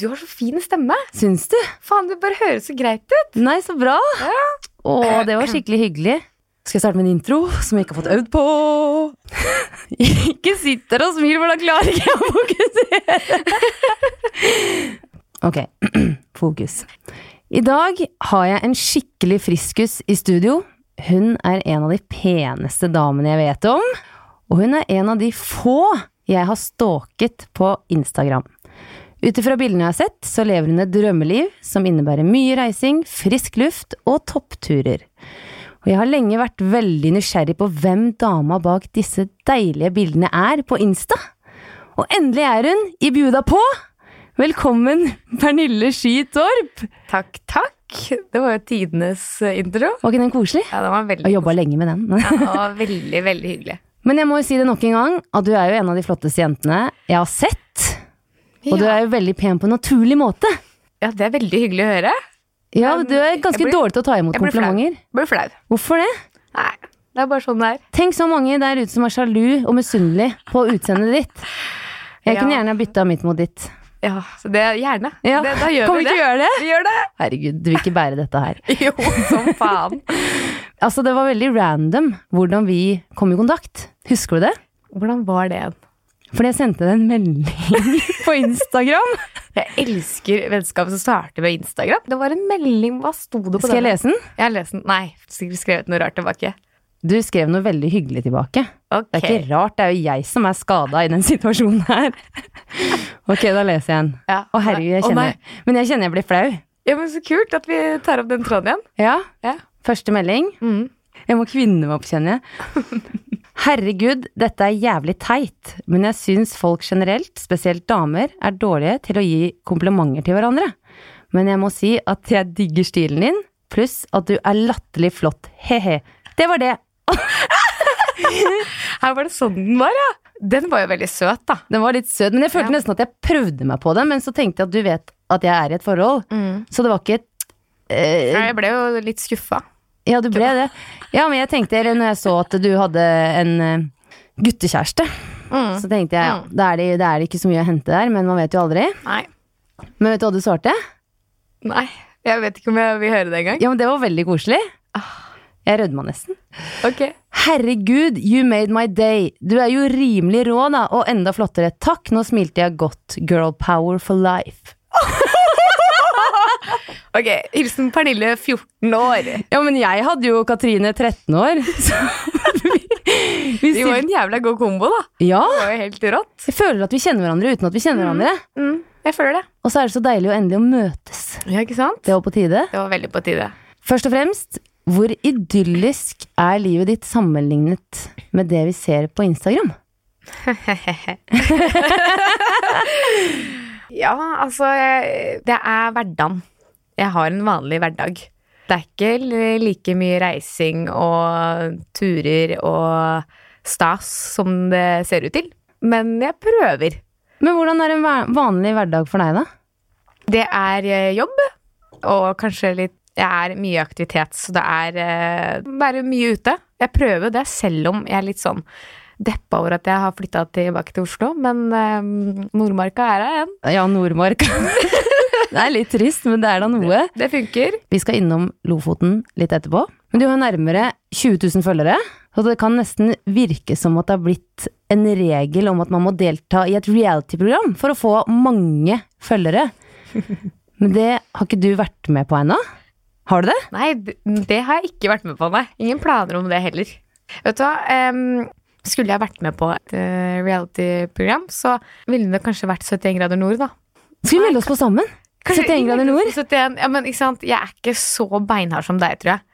du har så fin stemme. Syns du? Faen, det bare høres så greit ut. Nei, så bra. Å, det var skikkelig hyggelig. Skal jeg starte med en intro som jeg ikke har fått øvd på? ikke sitt der og smil, for da klarer ikke jeg å fokusere. ok, fokus. I dag har jeg en skikkelig friskus i studio. Hun er en av de peneste damene jeg vet om, og hun er en av de få jeg har stalket på Instagram. Ut ifra bildene jeg har sett, så lever hun et drømmeliv som innebærer mye reising, frisk luft og toppturer. Og jeg har lenge vært veldig nysgjerrig på hvem dama bak disse deilige bildene er på Insta. Og endelig er hun i bjuda på! Velkommen, Pernille Sky Torp! Takk, takk. Det var jo tidenes eh, intro. Var ikke den koselig? Ja, den var veldig Og jobba lenge med den. Ja, det var veldig, veldig hyggelig. Men jeg må jo si det nok en gang, at du er jo en av de flotteste jentene jeg har sett. Og du er jo veldig pen på en naturlig måte. ja, det er veldig hyggelig å høre. Ja, du er ganske blir- dårlig til å ta imot komplimenter. jeg blir flau. Hvorfor det? Nei, det er bare sånn det er. Tenk så mange der ute som er sjalu og misunnelig på utseendet ditt. Jeg Ja. kunne gjerne bytta mitt mot ditt. Ja, så det Gjerne. Ja, Det, da gjør kan vi vi det. gjøre det? Vi gjør det. Herregud, du vil ikke bære dette her. Jo, som faen. Altså, det var veldig random hvordan vi kom i kontakt. Husker du det? Hvordan var det? Fordi jeg sendte deg en melding på Instagram. Jeg elsker vennskap som starter med Instagram. Det var en melding. Hva sto det på Skal jeg denne? lese den? Jeg har lest den. Nei, sikkert skrevet noe rart tilbake. Du skrev noe veldig hyggelig tilbake. Okay. Det er ikke rart, det er jo jeg som er skada i den situasjonen her. Ok, da leser jeg den. Ja. Å herregud, jeg kjenner oh, Men jeg kjenner jeg blir flau. Ja, men Så kult at vi tar opp den tråden igjen. Ja. Ja. Første melding. Mm. Jeg må kvinne meg opp, kjenner jeg. Herregud, dette er jævlig teit, men jeg syns folk generelt, spesielt damer, er dårlige til å gi komplimenter til hverandre. Men jeg må si at jeg digger stilen din, pluss at du er latterlig flott, he-he. Det var det. Her var det sånn den var, ja. Den var jo veldig søt, da. Den var litt søt, men jeg følte Ja. nesten at jeg prøvde meg på det, men så tenkte jeg at du vet at jeg er i et forhold, så det var ikke et eh, Jeg ble jo litt skuffa. Ja, du ble det. Ja, men jeg tenkte, når jeg så at du hadde en guttekjæreste, guttekjæreste, så tenkte jeg ja, da er, det, da er det ikke så mye å hente der, men man vet jo aldri. Nei. Men vet du hva du svarte? Nei. Jeg vet ikke om jeg vil høre det engang. Ja, men det var veldig koselig. Jeg rødma nesten. Ok. Herregud, you made my day. Du er jo rimelig rå, da, og enda flottere. Takk, nå smilte jeg godt. Girl power for life. Ok, Hilsen Pernille, 14 år. Ja, men jeg hadde jo Katrine 13 år, vi, vi De var en jævla god kombo, da. Ja, Det var jo helt rått. jeg føler at vi kjenner hverandre uten at vi kjenner hverandre. Mm, jeg føler det. Og så er det så deilig å endelig å møtes. Ja, ikke sant? Det var på tide. Det var veldig på tide. Først og fremst, hvor idyllisk er livet ditt sammenlignet med det vi ser på Instagram? Ja, altså Det er hverdagen. Jeg har en vanlig hverdag. Det er ikke like mye reising og turer og stas som det ser ut til. Men jeg prøver. Men hvordan er en vanlig hverdag for deg, da? Det er eh, jobb, og kanskje litt Jeg er mye aktivitet, så det er bare være mye ute. Jeg prøver det, selv om jeg er litt sånn deppa over at jeg har flytta tilbake til Oslo. Men eh, Nordmarka er her igjen. Ja, Nordmarka. det er litt trist, men det er da noe. Det funker. Vi skal innom Lofoten litt etterpå. Men du har nærmere 20 000 følgere, så det kan nesten virke som at det har blitt en regel om at man må delta i et reality-program for å få mange følgere. Men det har ikke du vært med på ennå? Har du det? Nei, det, det har jeg ikke vært med på, nei. Ingen planer om det heller. Vet du hva, em, skulle jeg vært med på et eh, reality-program, så ville det kanskje vært 71 grader nord, da. Skal vi melde oss på sammen? 71 grader nord? 71, ja, men ikke sant, jeg er ikke så beinhard som deg, tror jeg.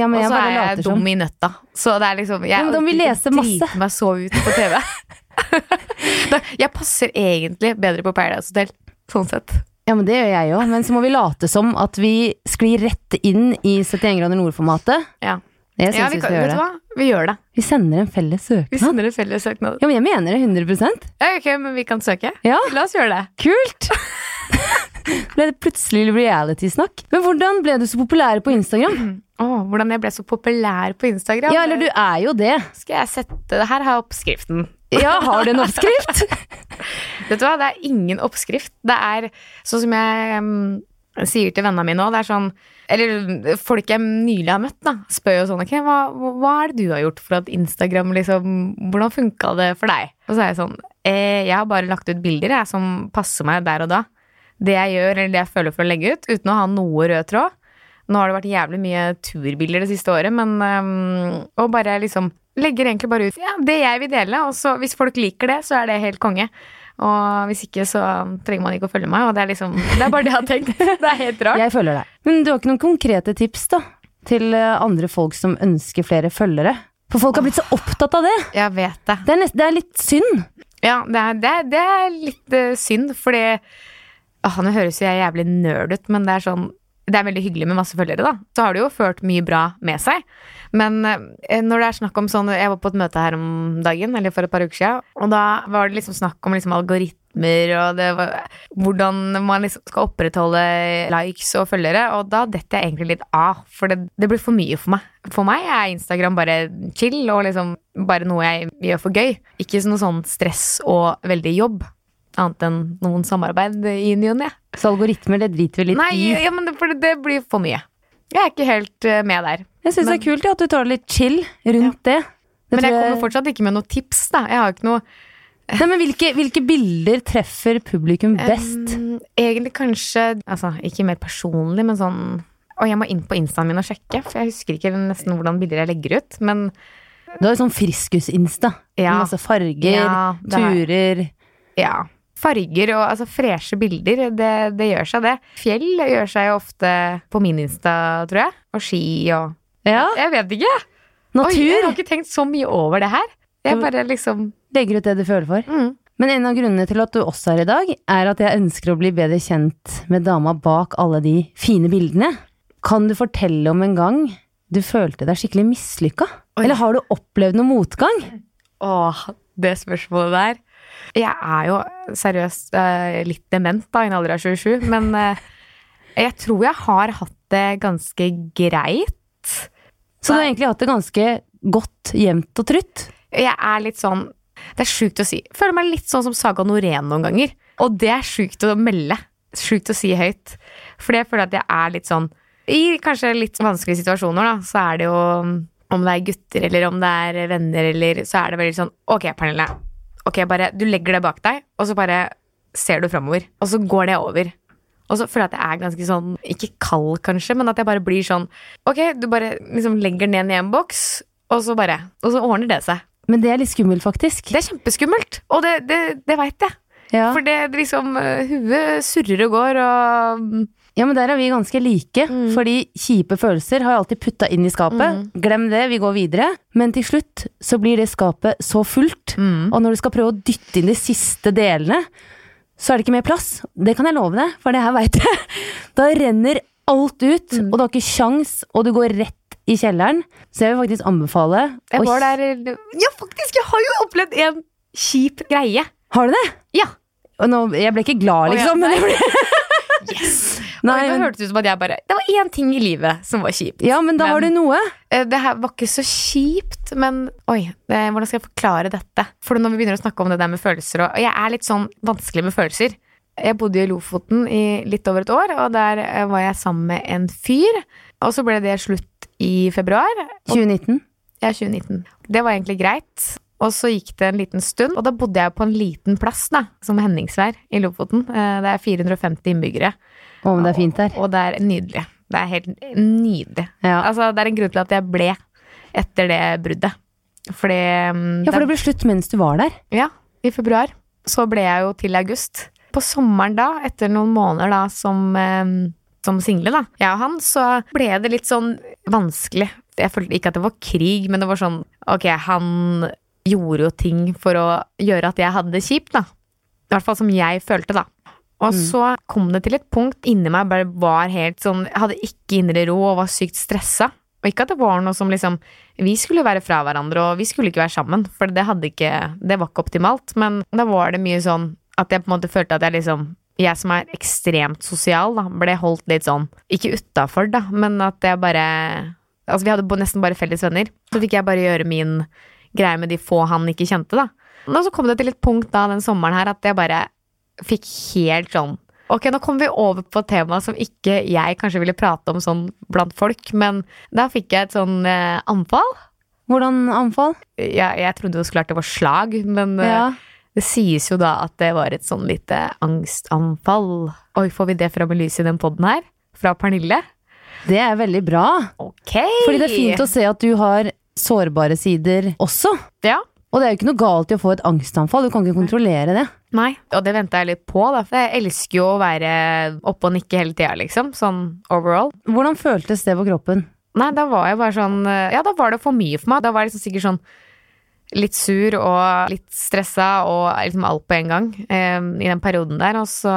Ja, men Og så er jeg later som. dum i nøtta. Så det er liksom Jeg Ja, men da må vi lese masse. drite meg så ut på TV. Jeg passer egentlig bedre på Paradise Hotel, sånn sett. Ja, men det gjør jeg òg. Men så må vi late som at vi sklir rett inn i 71 grader nord-formatet. Ja, Jeg syns ja vi, vi, skal gjøre det. hva? Vi gjør det. Vi sender en felles søknad. Vi sender en felles søknad. Ja, men jeg mener det 100 Ja, ok, men vi kan søke. Ja. La oss gjøre det. Kult! ble det plutselig reality-snakk. Men hvordan ble du så populær på Instagram? Åh, hvordan jeg ble så populær på Instagram. Ja, eller du er jo det. Skal jeg sette det Her har jeg oppskriften. Ja, har du en oppskrift? Vet du hva, det er ingen oppskrift. Det er sånn som jeg um, sier til vennene mine òg, det er sånn Eller folk jeg nylig har møtt, da, spør jo sånn Ok, hva, hva er det du har gjort for at Instagram liksom Hvordan funka det for deg? Og så er jeg sånn eh, Jeg har bare lagt ut bilder, jeg, som passer meg der og da. Det jeg gjør, eller det jeg føler for å legge ut, uten å ha noe rød tråd. Nå har det vært jævlig mye turbilder det siste året, men um, Og bare liksom legger egentlig bare ut ja, det jeg vil dele, og så hvis folk liker det, så er det helt konge. Og hvis ikke, så trenger man ikke å følge meg, og det er liksom Det er bare det jeg har tenkt. Det er helt rart. Jeg følger deg. Men du har ikke noen konkrete tips, da? Til eh, andre folk som ønsker flere følgere? For folk har blitt så opptatt av det. Jeg vet det. Det er, nest, det er litt synd. Ja, det er, det er, det er litt uh, synd, fordi Åh, Nå høres jo jeg jævlig nerd ut, men det er sånn det er veldig hyggelig med masse følgere, da. Så har det jo ført mye bra med seg. Men eh, når det er snakk om sånn Jeg var på et møte her om dagen, eller for et par uker siden, og da var det liksom snakk om liksom algoritmer og det var hvordan man liksom skal opprettholde likes og følgere, og da detter jeg egentlig litt av, for det, det blir for mye for meg. For meg er Instagram bare chill og liksom bare noe jeg gjør for gøy. Ikke noe sånn stress og veldig jobb annet enn noen samarbeid i ny og ne. Så algoritmer, det driter vi litt Nei, i. ja, men det, for det blir for mye. Jeg er ikke helt eh, med der. Jeg syns det er kult ja, at du tar det litt chill rundt det. det. Men jeg kommer fortsatt ikke med noen tips, da. Jeg har ikke noe Nei, men hvilke, hvilke bilder treffer publikum best? Um, egentlig kanskje Altså, ikke mer personlig, men sånn Og jeg må inn på instaen min og sjekke, for jeg husker ikke nesten hvordan bilder jeg legger ut. Men Du har jo sånn friskus-insta. Ja. Masse farger, Ja, turer. ja. Farger og altså freshe bilder, det, det gjør seg, det. Fjell gjør seg jo ofte på min Insta, tror jeg. Og ski og Ja, Jeg vet ikke. natur. Oi, jeg har ikke tenkt så mye over det her. Jeg bare liksom Legger ut det du føler for. mm. Men en av grunnene til at du også er i dag, er at jeg ønsker å bli bedre kjent med dama bak alle de fine bildene. Kan du fortelle om en gang du følte deg skikkelig mislykka? Eller har du opplevd noe motgang? Åh, det spørsmålet der. Jeg er jo seriøst eh, litt dement da, i en alder av 27, men eh, jeg tror jeg har hatt det ganske greit. Så du har egentlig hatt det ganske godt jevnt og trutt? Jeg er litt sånn Det er sjukt å si. Jeg føler meg litt sånn som Saga Norén noen ganger. Og det er sjukt å melde. Sjukt å si høyt. Fordi jeg føler at jeg er litt sånn I kanskje litt vanskelige situasjoner, da, så er det jo om det er gutter eller om det er venner eller Så er det veldig sånn Ok, Pernille. Ok, bare Du legger det bak deg, og så bare ser du framover. Og så går det over. Og så føler jeg at jeg er ganske sånn, ikke kald kanskje, men at jeg bare blir sånn Ok, du bare liksom legger den i en boks, og så bare Og så ordner det seg. Men det er litt skummelt, faktisk. Det er kjempeskummelt, og det, det, det veit jeg. Ja. For det liksom uh, Huet surrer og går, og mm, ja, men der er vi ganske like. Mm. Fordi kjipe følelser har jeg alltid putta inn i skapet. Mm. Glem det, vi går videre. Men til slutt så blir det skapet så fullt. mm. Og når du skal prøve å dytte inn de siste delene, så er det ikke mer plass. Det kan jeg love deg, for det her veit jeg. Da renner alt ut, Mm. og du har ikke sjans, og du går rett i kjelleren. Så jeg vil faktisk anbefale Jeg var der Ja, faktisk! Jeg har jo opplevd en kjip greie. Har du det? Ja. Og nå, jeg ble ikke glad, Å, ja, liksom. men jeg ble, Yes! Nei, Oi, det men- hørtes ut som at jeg bare Det var én ting i livet som var kjipt. ja, men da har du noe. Eh, Det her var ikke så kjipt, men oi, det, hvordan skal jeg forklare dette? For når vi begynner å snakke om det der med følelser, og jeg er litt sånn vanskelig med følelser. Jeg bodde i Lofoten i litt over et år, og der eh, var jeg sammen med en fyr. Og så ble det slutt i februar. Og 2019. Ja, 2019. Det var egentlig greit. Og så gikk det en liten stund, og da bodde jeg på en liten plass, da, som Henningsvær i Lofoten. Eh, Det er 450 innbyggere, Å, men det er fint der. og det er nydelig. Det er helt nydelig. Ja. Altså, det er en grunn til at jeg ble etter det bruddet. Fordi mm, ja, for det ble slutt mens du var der. ja, i februar. Så ble jeg jo til august. På sommeren da, etter noen måneder da som, eh, som single, da, jeg og han, så ble det litt sånn vanskelig. Jeg følte ikke at det var krig, men det var sånn Ok, han gjorde jo ting for å gjøre at jeg hadde det kjipt, da. I hvert fall som jeg følte, da. Og så kom det til et punkt inni meg bare var helt sånn Jeg hadde ikke indre ro og var sykt stressa. Og ikke at det var noe som liksom Vi skulle være fra hverandre, og vi skulle ikke være sammen, for det hadde ikke Det var ikke optimalt, men da var det mye sånn at jeg på en måte følte at jeg liksom jeg som er ekstremt sosial, da, ble holdt litt sånn Ikke utafor, da, men at jeg bare Altså, vi hadde nesten bare felles venner. Så fikk jeg bare gjøre min greie med de få han ikke kjente, da. Og så kom det til et punkt da den sommeren her at jeg bare fikk helt sånn Ok, nå kommer vi over på et tema som ikke jeg kanskje ville prate om sånn blant folk, men da fikk jeg et sånn eh, anfall. Hvordan anfall? Jeg, jeg trodde jo så klart det var slag, men eh, Ja. det sies jo da at det var et sånn lite angstanfall. Oi, får vi det fram i lyset i den poden her? Fra Pernille? Det er veldig bra. Ok! Fordi det er fint å se at du har sårbare sider også. Ja. Og det er jo ikke noe galt i å få et angstanfall, du kan ikke kontrollere det. Nei, og det venta jeg litt på, da. For jeg elsker jo å være oppe og nikke hele tida, liksom. Sånn overall. Hvordan føltes det på kroppen? Nei, da var jeg bare sånn Ja, da var det for mye for meg. Da var jeg liksom sikkert sånn litt sur og litt stressa og liksom alt på en gang eh, i den perioden der. Og så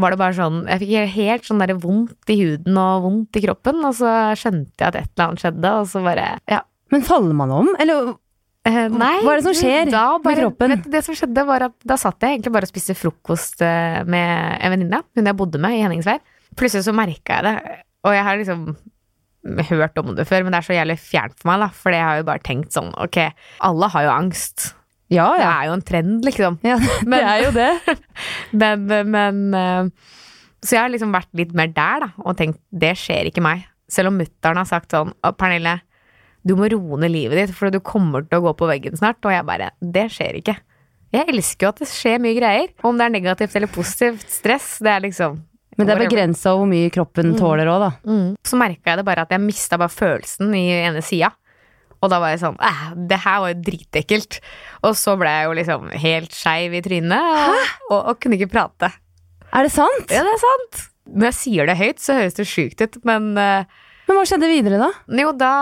var det bare sånn Jeg fikk helt sånn der vondt i huden og vondt i kroppen, og så skjønte jeg at et eller annet skjedde, og så bare Ja. Men faller man om, eller Eh, nei. Hva er det som skjer da med kroppen? Vet, det som skjedde, var at da satt jeg egentlig bare og spiste frokost eh, med en venninne, hun jeg bodde med i Henningsvær. Plutselig så merka jeg det, og jeg har liksom hørt om det før, men det er så jævlig fjernt for meg, da, for jeg har jo bare tenkt sånn, ok, alle har jo angst. Ja, Det er jo en trend, liksom. ja det er jo det. Men, men eh, Så jeg har liksom vært litt mer der, da, og tenkt det skjer ikke meg. Selv om mutter'n har sagt sånn «Å, Pernille, du må roe ned livet ditt, for du kommer til å gå på veggen snart. Og jeg bare Det skjer ikke. Jeg elsker jo at det skjer mye greier. Om det er negativt eller positivt stress, det er liksom Men det er begrensa hvor mye kroppen tåler òg, da. Mm. Så merka jeg det bare at jeg mista bare følelsen i ene sida. Og da var jeg sånn Æh, det her var jo dritekkelt. Og så ble jeg jo liksom helt skeiv i trynet og, og, og kunne ikke prate. Er det sant? Ja, det er sant. Når jeg sier det høyt, så høres det sjukt ut, men eh, Men hva skjedde videre, da? jo da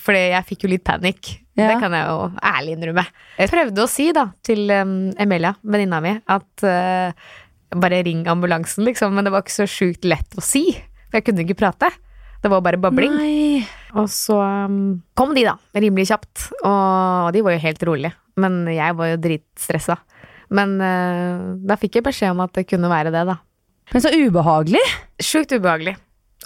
Fordi jeg fikk jo litt panikk. Ja. Det kan jeg jo ærlig innrømme. Jeg prøvde å si da til um, Emelia, venninna mi, at uh, bare ring ambulansen, liksom. Men det var ikke så sjukt lett å si. For jeg kunne ikke prate. Det var bare babling. Nei. Og så um, kom de, da. Rimelig kjapt. Og de var jo helt rolige. Men jeg var jo dritstressa. Men uh, da fikk jeg beskjed om at det kunne være det, da. Men så ubehagelig. Sjukt ubehagelig.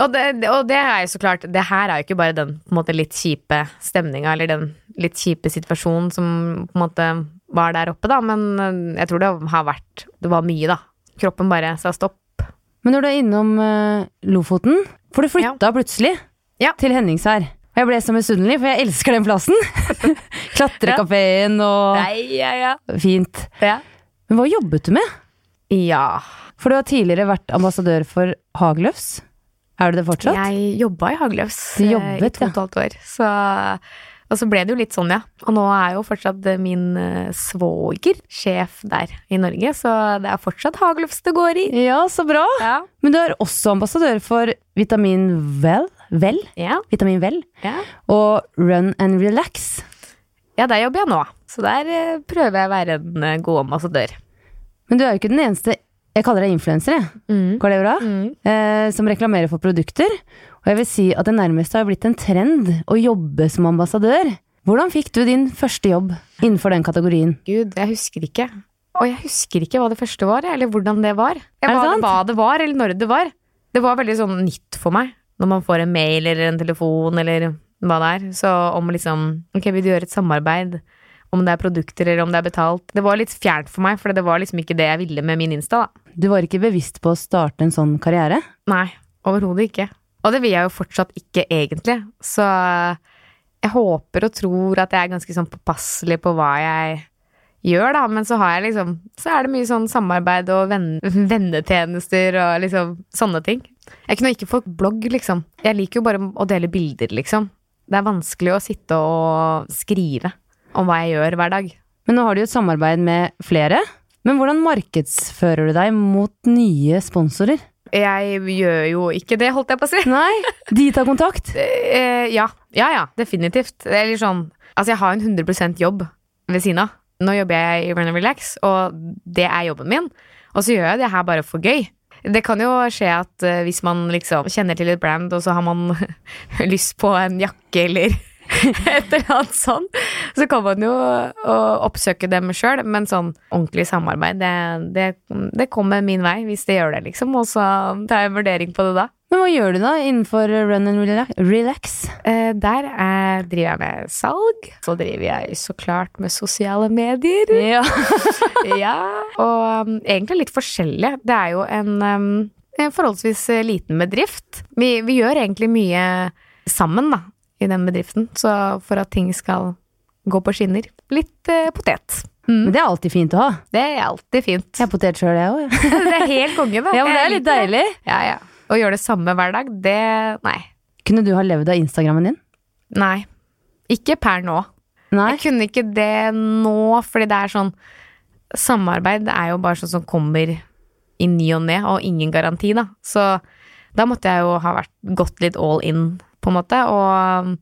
Og det, og det er jo så klart Det her er jo ikke bare den måte litt kjipe stemninga, eller den litt kjipe situasjonen som på en måte var der oppe, da, men øh, jeg tror det har vært Det var mye, da. Kroppen bare sa stopp. Men når du er innom uh, Lofoten For du flytta plutselig Ja. til Henningsvær. Og jeg ble så misunnelig, for jeg elsker den plassen. Klatrekafeen og ja, ja. Fint. Ja. Men hva jobbet du med? ja. For du har tidligere vært ambassadør for Hagløfs. Er du det fortsatt? Jeg jobba i Hagløfs eh, jobbet, i to og et halvt år. Så, og så ble det jo litt sånn, ja. Og nå er jo fortsatt eh, min eh, svoger sjef der i Norge, så det er fortsatt Hagløfs det går i. Ja, så bra. Ja. Men du er også ambassadør for Vitamin Well, Vel? Ja. Vitamin Vel ja. og Run and Relax. Ja, der jobber jeg nå. Så der eh, prøver jeg å være en eh, god ambassadør. Men du er jo ikke den eneste Jeg kaller deg influenser, jeg. Mm. Går det bra? Eh, som reklamerer for produkter. Og jeg vil si at det nærmeste har blitt en trend å jobbe som ambassadør. Hvordan fikk du din første jobb innenfor den kategorien? Gud, jeg husker ikke. Og jeg husker ikke hva det første var, eller hvordan det var. Jeg, det hva, sant? hva det var, eller når det var. Det var veldig sånn nytt for meg. Når man får en mail eller en telefon eller hva det er. Så om liksom Ok, vil du gjøre et samarbeid? Om det er produkter eller om det er betalt. Det var litt fjernt for meg, for det var liksom ikke det jeg ville med min Insta, da. Du var ikke bevisst på å starte en sånn karriere? Nei, overhodet ikke. Og det vil jeg jo fortsatt ikke, egentlig. Så jeg håper og tror at jeg er ganske sånn påpasselig på hva jeg gjør, da. Men så har jeg liksom Så er det mye sånn samarbeid og venn, vennetjenester og liksom sånne ting. Jeg kunne ikke fått blogg, liksom. Jeg liker jo bare å dele bilder, liksom. Det er vanskelig å sitte og skrive om hva jeg gjør hver dag. Men nå har du jo et samarbeid med flere. Men hvordan markedsfører du deg mot nye sponsorer? Jeg gjør jo ikke det, holdt jeg på å si. Nei, de tar kontakt. Eh, ja. Ja ja, definitivt. Eller sånn Altså, jeg har en 100 jobb ved siden av. Nå jobber jeg i Run and Relax, og det er jobben min. Og så gjør jeg det her bare for gøy. Det kan jo skje at eh, hvis man liksom kjenner til et brand, og så har man lyst på en jakke eller et eller annet sånn, så kan man jo oppsøke dem sjøl. Men sånn ordentlig samarbeid, det, det, det kommer min vei hvis det gjør det, liksom. Og så tar jeg en vurdering på det da. Men hva gjør du da innenfor run and relax? Eh, der er, driver jeg med salg. Så driver jeg så klart med sosiale medier. Ja. ja. Og um, egentlig litt forskjellig. Det er jo en, um, forholdsvis liten bedrift. Vi, vi gjør egentlig mye sammen, da, i den bedriften. Så for at ting skal gå på skinner. Litt eh, potet. Men det er alltid fint å ha. Det er alltid fint. Jeg er potet sjøl, jeg òg. det er helt konge, da. Ja, men det er litt deilig. Ja, ja. Å gjøre det samme hver dag, det Nei. Kunne du ha levd av Instagrammen din? Nei. Ikke per nå. Nei. Jeg kunne ikke det nå, fordi det er sånn Samarbeid er jo bare sånn som kommer i ny og ne, og ingen garanti, da. Så da måtte jeg jo ha vært, gått litt all in, på en måte, og um,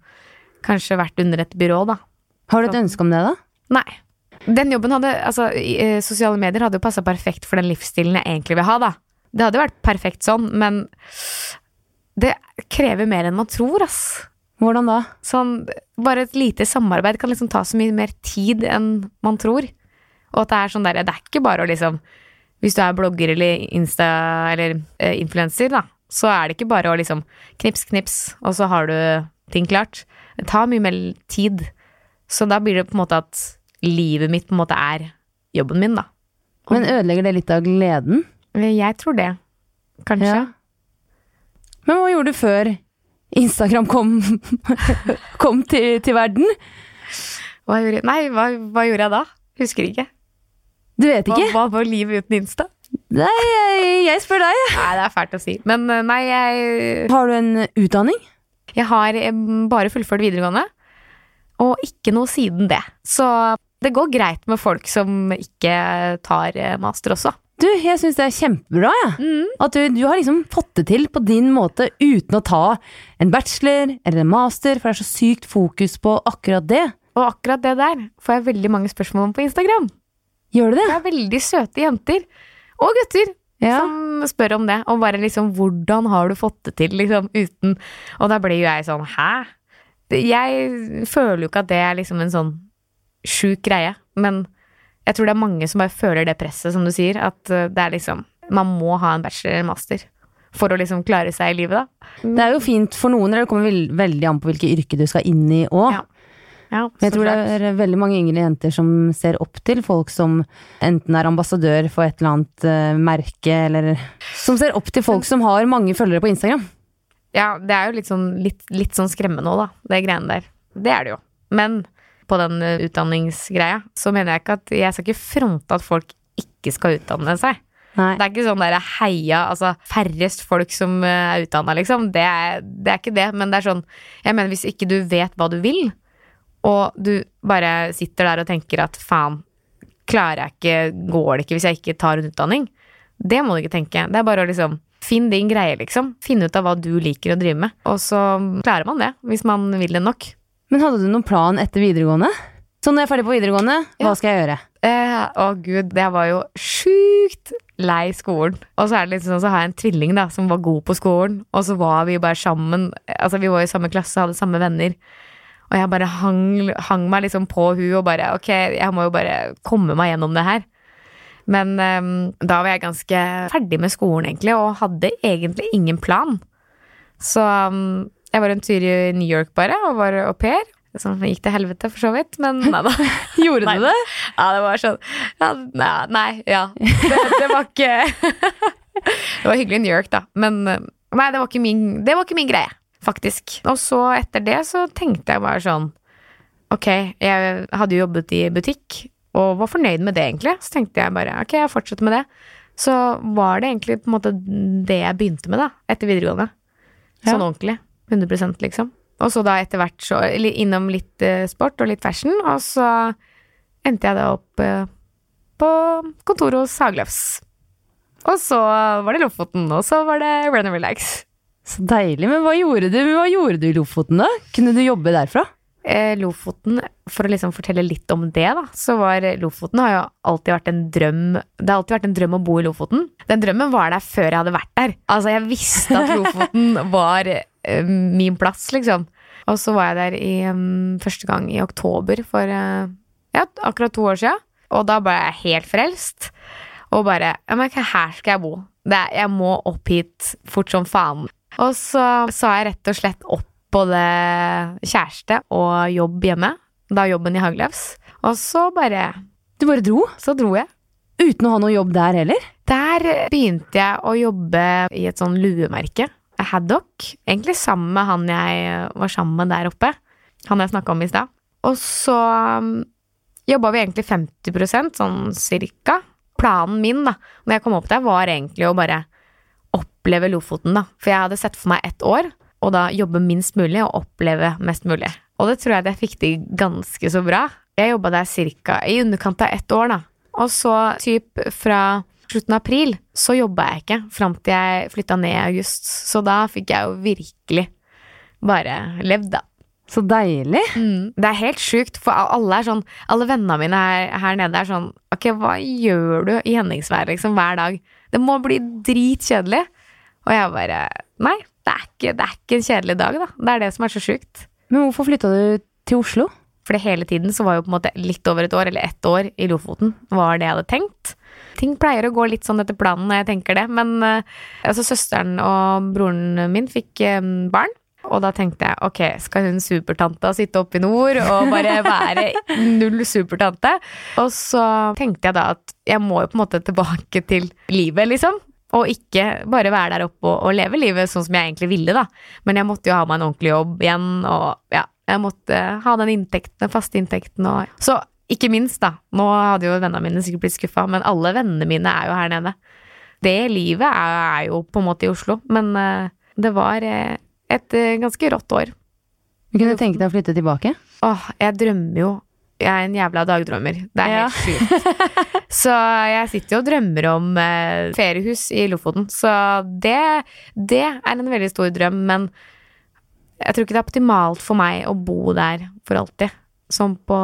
kanskje vært under et byrå, da. Har du et ønske om det, da? Nei. Den jobben hadde Altså, eh, sosiale medier hadde jo passa perfekt for den livsstilen jeg egentlig vil ha, da. Det hadde jo vært perfekt sånn, men det krever mer enn man tror, ass. Hvordan da? Sånn, bare et lite samarbeid kan liksom ta så mye mer tid enn man tror. Og at det er sånn der, det er ikke bare å liksom Hvis du er blogger eller Insta eller eh, influenser, da, så er det ikke bare å liksom knips, knips, og så har du ting klart. Det tar mye mer tid. Så da blir det på en måte at livet mitt på en måte er jobben min, da. Men ødelegger det litt av gleden? Jeg tror det. Kanskje. Ja. Men hva gjorde du før Instagram kom, kom til, til verden? Hva gjorde, nei, hva, hva gjorde jeg da? Husker ikke. Du vet ikke? hva var livet uten Insta? Nei, jeg, jeg spør deg. Nei, det er fælt å si. Men eh, nei, jeg, Har du en utdanning? jeg har eh, bare fullført videregående, og ikke noe siden det. Så det går greit med folk som ikke tar eh, master også. Du, jeg syns det er kjempebra, jeg. Mm. At du, du har liksom fått det til på din måte uten å ta en bachelor eller en master, for det er så sykt fokus på akkurat det. Og akkurat det der får jeg veldig mange spørsmål om på Instagram. Gjør du det? Det er veldig søte jenter, og gutter, Ja. som spør om det. Og bare liksom, hvordan har du fått det til, liksom, uten Og da blir jo jeg sånn, hæ? Jeg føler jo ikke at det er liksom en sånn sjuk greie, men jeg tror det er mange som bare føler det presset, som du sier, at eh, det er liksom Man må ha en bachelor eller en master for å liksom klare seg i livet, da. Det er jo fint for noen, det kommer veldig an på hvilke yrke du skal inn i òg. Ja. Ja, Jeg tror tror det er veldig mange yngre jenter som ser opp til folk som enten er ambassadør for et eller annet uh, merke, eller Som ser opp til folk som har mange følgere på Instagram. Ja, det er jo litt sånn, litt, litt sånn skremmende òg, da, det greiene der. Det er det jo. Men på den eh, utdanningsgreia så mener jeg ikke at Jeg skal ikke fronte at folk ikke skal utdanne seg. Nei. Det er ikke sånn derre heia, altså færrest folk som eh, er utdanna, liksom. Det er, det er ikke det, men det er sånn Jeg mener, hvis ikke du vet hva du vil, og du bare sitter der og tenker at faen, klarer jeg ikke, går det ikke hvis jeg ikke tar en utdanning? Det må du ikke tenke. Det er bare å liksom Finn din greie, liksom. Finn ut av hva du liker å drive med. Og så klarer man det, hvis man vil det nok. Men hadde du noen plan etter videregående? Så når jeg er ferdig på videregående, hva Ja. skal jeg gjøre? Eh, å gud, det var jo sjukt lei skolen. Og så er det litt sånn, så har jeg en tvilling da, som var god på skolen, og så var vi bare sammen. Altså, vi var i samme klasse, hadde samme venner. Og jeg bare hang, hang meg liksom på hun og bare ok, jeg må jo bare komme meg gjennom det her. Men um, da var jeg ganske ferdig med skolen, egentlig, og hadde egentlig ingen plan. Så um, jeg var en tur i New York bare, og var au pair. Som gikk til helvete, for så vidt, men nei da. Gjorde du det? Ja, det var sånn ja, Nei, ja. Det, det var ikke Det var hyggelig i New York, da, men eh, Nei, det var ikke min, det var ikke min greie, faktisk. Og så etter det så tenkte jeg bare sånn Ok, jeg hadde jo jobbet i butikk, og var fornøyd med det, egentlig. Så tenkte jeg bare ok, jeg fortsetter med det. Så var det egentlig på en måte det jeg begynte med, da, etter videregående. Sånn Ja. ordentlig. 100 liksom. Og så da etter hvert så innom litt eh, sport og litt fashion, og så endte jeg da opp eh, på kontoret hos Hagløfs. Og så var det Lofoten, og så var det Run and Relax. Så deilig. Men hva gjorde du Hva gjorde du i Lofoten, da? Kunne du jobbe derfra? Eh, Lofoten, for å liksom fortelle litt om det, da, så var Lofoten har jo alltid vært en drøm Det har alltid vært en drøm å bo i Lofoten. Den drømmen var der før jeg hadde vært der. Altså, jeg visste at Lofoten var eh, min plass, liksom. Og så var jeg der i, um, første gang i oktober for uh, ja, akkurat to år siden. Og da ble jeg helt frelst. Og bare Ja, men her skal jeg bo. Det er, jeg må opp hit fort som faen. Og så sa jeg rett og slett opp både kjæreste og jobb hjemme. Da jobben i Hagløvs. Og så bare Du bare dro? Så dro jeg. Uten å ha noe jobb der heller? Der begynte jeg å jobbe i et sånn luemerke. Haddock. Egentlig sammen med han jeg var sammen med der oppe. Han jeg snakka om i stad. Og så um, jobba vi egentlig 50% sånn cirka. Planen min da når jeg kom opp der, var egentlig å bare oppleve Lofoten, da. For jeg hadde sett for meg ett år, og da jobbe minst mulig og oppleve mest mulig. Og det tror jeg det jeg fikk til ganske så bra. Jeg jobba der cirka i underkant av ett år, da. Og så typ fra slutten av april så jobba jeg ikke fram til jeg flytta ned i august. Så da fikk jeg jo virkelig bare levd, da. Så deilig. Mm. Det er helt sjukt, for alle er sånn Alle vennene mine her, her nede er sånn Ok, hva gjør du i Henningsvær liksom hver dag? Det må bli dritkjedelig. Og jeg bare Nei, det er, ikke, det er ikke en kjedelig dag, da. Det er det som er så sjukt. Men hvorfor flytta du til Oslo? For hele tiden så var jo på en måte litt over et år, eller ett år, i Lofoten var det jeg hadde tenkt. Ting pleier å gå litt sånn etter planen når jeg tenker det, men uh, altså søsteren og broren min fikk um, barn. Og da tenkte jeg ok, skal hun supertanta sitte oppe i nord og bare være null supertante? Og så tenkte jeg da at jeg må jo på en måte tilbake til livet, liksom. Og ikke bare være der oppe og, og leve livet sånn som jeg egentlig ville, da. Men jeg måtte jo ha meg en ordentlig jobb igjen, og ja, jeg måtte ha den inntekten, den faste inntekten og Så ikke minst, da. Nå hadde jo vennene mine sikkert blitt skuffa, men alle vennene mine er jo her nede. Det livet er, er jo på en måte i Oslo, men uh, det var uh, et uh, ganske rått år. Du kunne tenke deg å flytte tilbake? Åh, jeg drømmer jo. Jeg er en jævla dagdrømmer. Det er helt sjukt. Så jeg sitter jo og drømmer om eh, feriehus i Lofoten. Så det, det er en veldig stor drøm, men jeg tror ikke det er optimalt for meg å bo der for alltid. Som på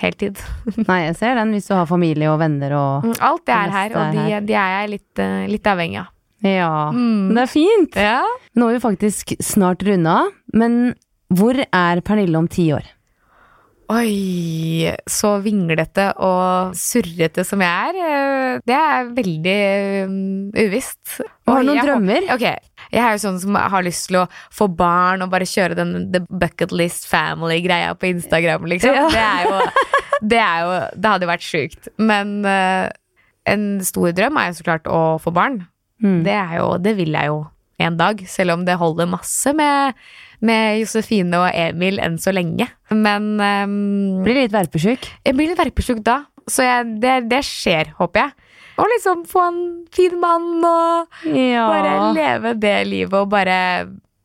heltid. Nei, jeg ser den hvis du har familie og venner og Mm, Alt det er her, og de, her. de er jeg litt, eh, litt avhengig av. Ja. Mm. Det er fint! Ja. Nå er vi faktisk snart runda men hvor er Pernille om ti år? Oi, så vinglete og surrete som jeg er. eh, Det er veldig uvisst. uvisst. Har du noen jeg drømmer? Ok, jeg er jo sånn som har lyst til å få barn og bare kjøre den The Bucket List Family-greia på Instagram, liksom. Ja. Det er jo Det, er jo, det hadde jo vært sjukt. Men uh, en stor drøm er jo så klart å få barn. Mm. Det er jo Det vil jeg jo en dag, selv om det holder masse med, med Josefine og Emil enn så lenge. Men um, Blir litt verpesjuk. jeg blir litt verpesjuk da, så jeg, det, det skjer, håper jeg. Og liksom få en fin mann og Ja. bare leve det livet og bare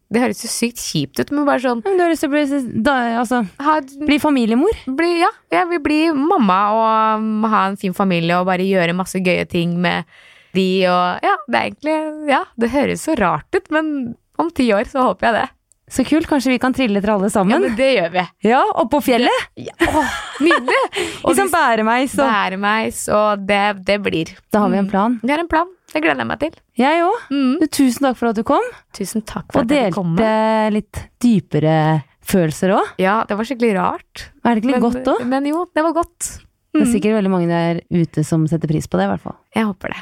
Det høres jo sykt kjipt ut, men bare sånn Men Du har lyst til å bli, da, altså, ha, bli familiemor? bli, Ja, jeg vil bli mamma og um, ha en fin familie og bare gjøre masse gøye ting med de og Ja, det er egentlig Ja, det høres så rart ut, men om ti år så håper jeg det. Så kult. Kanskje vi kan trille etter alle sammen? Ja, men det gjør vi. Ja, oppå fjellet! Ja, åh, nydelig! Og Liksom bæremeis og bæremeis, og det, det blir. Da har vi en plan. Vi har en plan. Det gleder jeg meg til. Jeg òg. Mm. Tusen takk for at du kom, Tusen takk for og at jeg kom. Og delte litt dypere følelser òg. Ja, det var skikkelig rart. Er det ikke litt men, godt òg? Men jo, det var godt. Det er Mm. sikkert veldig mange der ute som setter pris på det, i hvert fall. Jeg håper det.